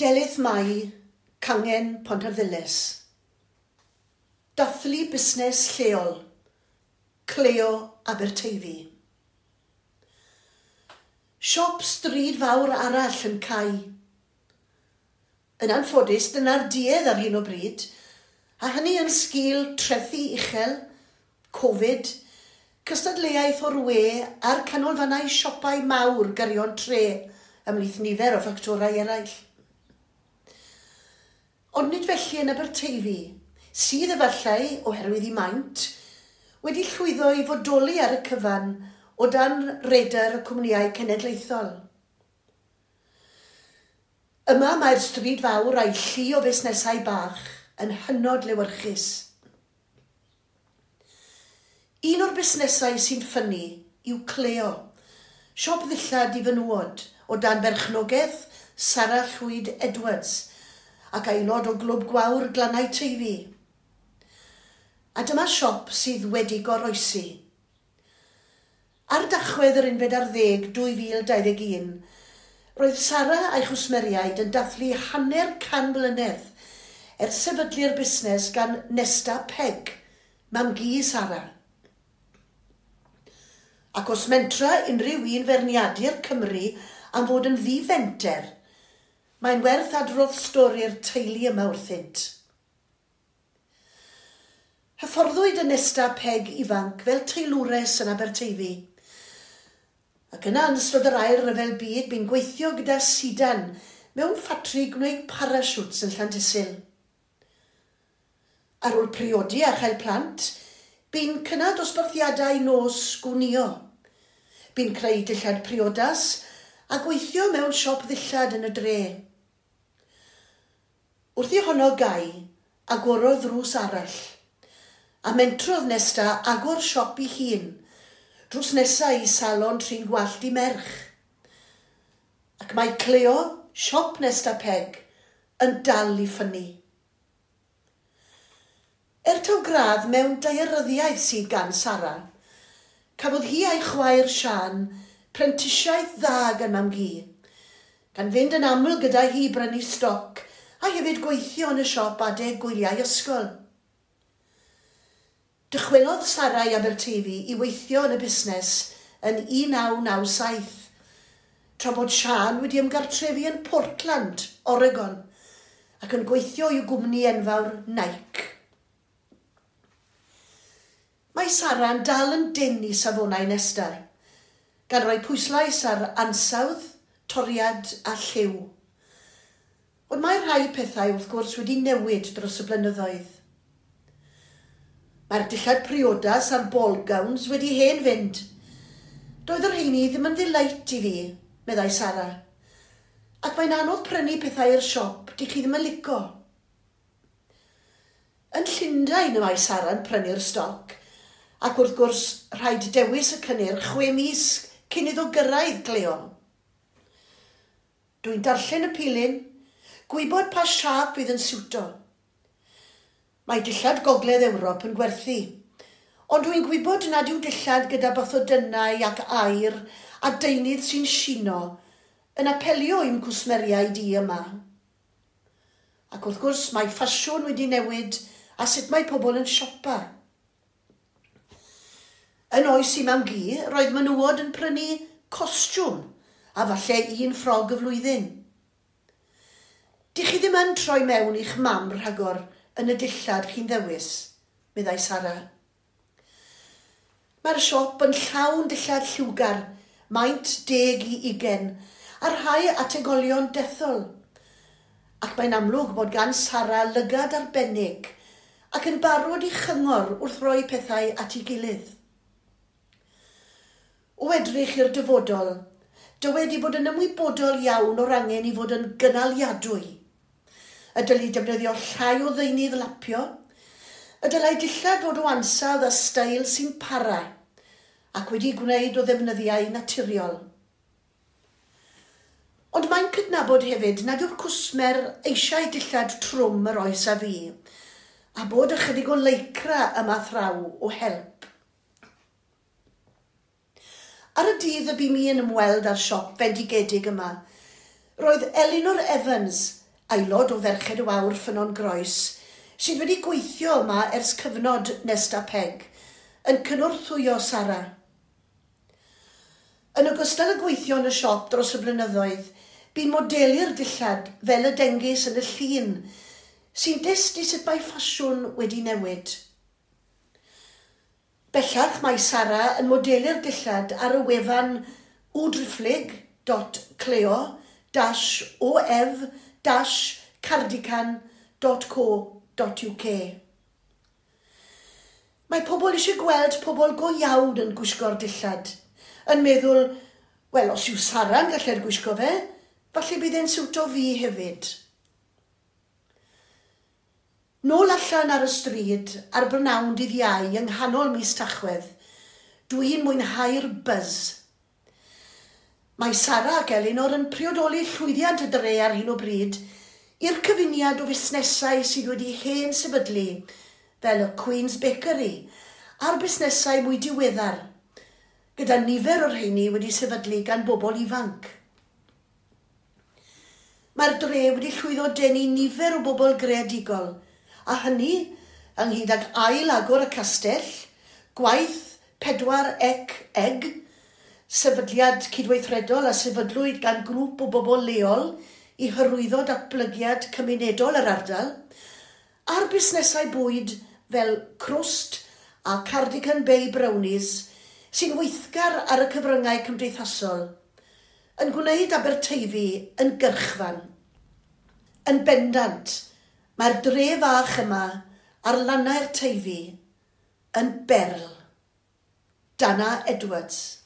Delyth Mai, Cangen Pontarddulys. Dathlu busnes lleol, Cleo Aberteifi. Siop stryd fawr arall yn cael. Yn anffodus, dyna'r diedd ar hyn o bryd, a hynny yn sgil trethu uchel, Covid, cystadleuaeth o'r we a'r canolfannau siopau mawr gyrion tre ymlith nifer o ffactorau eraill. Ond nid felly yn Aberteifi, sydd efallai, oherwydd i maint, wedi llwyddo i fodoli ar y cyfan o dan redar y cwmnïau cenedlaethol. Yma mae'r stryd fawr a'i llu o busnesau bach yn hynod lewyrchus. Un o'r busnesau sy'n ffynnu yw Cleo, siop ddillad i fynwod o dan berchnogaeth Sarah Llwyd Edwards – ac aelod o glwb gwawr glannau teifi. A dyma siop sydd wedi goroesi. Ar dachwedd yr 14 2021, roedd Sara a'i chwsmeriaid yn dathlu hanner can blynedd ers sefydlu'r busnes gan Nesta Peg, mam gi Sara. Ac os mentra unrhyw un ferniadur Cymru am fod yn ddifenter – Mae'n werth adrodd stori'r teulu yma wrthynt. Hyfforddwyd yn nesta peg ifanc fel teilwres yn Aberteifi. Ac yna yn ystod yr air ryfel byd, bu'n gweithio gyda sidan mewn ffatri gwneud parasiwts yn Llantysil. Ar ôl priodi a chael plant, bu'n cynnal dosbarthiadau nos gwnio. Bu'n creu dillad priodas a gweithio mewn siop ddillad yn y dre. Wrth i honno gau, agorodd ddrws arall. A mentrodd nesta agor siop i hun, drws nesa i salon trin gwallt i merch. Ac mae Cleo, siop nesta peg, yn dal i ffynnu. Er taw gradd mewn dairyddiaeth sydd gan Sara, cafodd hi a'i chwaer Sian prentisiaeth dda gan mam gi, gan fynd yn aml gyda hi brynu stoc a hefyd gweithio yn y siop adeg gwyliau ysgol. Dychwelodd Sara i Abertefi i weithio yn y busnes yn 1997, tra bod Sian wedi ymgartrefu yn Portland, Oregon, ac yn gweithio i'w gwmni enfawr Nike. Mae Sara'n dal yn dyn i safonau nestar, gan roi pwyslais ar ansawdd, toriad a lliw. Ond mae rhai pethau wrth gwrs wedi newid dros y blynyddoedd. Mae'r dillad priodas a'r ball gowns wedi hen fynd. Doedd yr heini ddim yn ddileit i fi, meddai Sara. Ac mae'n anodd prynu pethau i'r siop, di chi ddim yn lico. Yn Llundain y mae Sara yn prynu'r stoc, ac wrth gwrs rhaid dewis y cynnir chwe mis cyn iddo gyrraedd gleo. Dwi'n darllen y pilyn gwybod pa siap fydd yn siwto. Mae dillad gogledd Ewrop yn gwerthu, ond dwi'n gwybod nad yw dillad gyda bathodynau ac air a deunydd sy'n sino yn apelio i'm cwsmeriau di yma. Ac wrth gwrs mae ffasiwn wedi newid a sut mae pobl yn siopa. Yn oes i mam gi, roedd menywod yn prynu costiwm a falle un ffrog y flwyddyn – Dych chi ddim yn troi mewn i'ch mam rhagor yn y dillad chi'n ddewis, meddai Sara. Mae'r siop yn llawn dillad lliwgar, maint deg i ugen, a rhai ategolion dethol. Ac mae'n amlwg bod gan Sara lygad arbennig ac yn barod i chyngor wrth roi pethau at ei gilydd. O edrych i'r dyfodol, dywedi bod yn ymwybodol iawn o'r angen i fod yn gynaliadwy – y dylai defnyddio llai o ddeunydd lapio, y dylai dillad fod o ansawdd a stael sy'n para ac wedi gwneud o ddefnyddiau naturiol. Ond mae'n cydnabod hefyd nad yw'r cwsmer eisiau dillad trwm yr oes a fi, a bod ychydig o leicra yma thraw o help. Ar y dydd y bu mi yn ymweld â'r siop fendigedig yma, roedd Elinor Evans – aelod o Ferched y Wawr Ffynon Groes, sydd wedi gweithio yma ers cyfnod Nesta Peg, yn cynorthwyo Sara. Yn ogystal â gweithio yn y siop dros y blynyddoedd, bu'n modelu'r dillad fel y dengys yn y llun, sy'n dysgu sut mae ffasiwn wedi newid. Bellach mae Sara yn modelu'r dillad ar y wefan wdriflig.cleo-of.com cardigan.co.uk. Mae pobl eisiau gweld pobl go iawn yn gwisgo'r dillad, yn meddwl, wel, os yw Sara'n gallu'r gwisgo fe, falle bydd e'n siwto fi hefyd. Nôl allan ar y stryd ar brynawn dydd iau yng nghanol mis Tachwedd, dwi'n mwynhau'r buzz Mae Sara ac Elinor yn priodoli llwyddiant y dre ar hyn o bryd i'r cyfuniad o fusnesau sydd wedi hen sefydlu, fel y Queen's Bakery, a'r busnesau mwy diweddar, gyda nifer o'r rheini wedi sefydlu gan bobl ifanc. Mae'r dre wedi llwyddo denu nifer o bobl greadigol, a hynny ynghyd ag ail agor y castell, gwaith pedwar ec eg, sefydliad cydweithredol a sefydlwyd gan grŵp o bobl leol i hyrwyddo datblygiad cymunedol yr ardal, a'r busnesau bwyd fel Crwst a Cardigan Bay Brownies sy'n weithgar ar y cyfryngau cymdeithasol, yn gwneud Aberteifi yn gyrchfan. Yn bendant, mae'r dre fach yma ar lannau'r teifi yn berl. Dana Edwards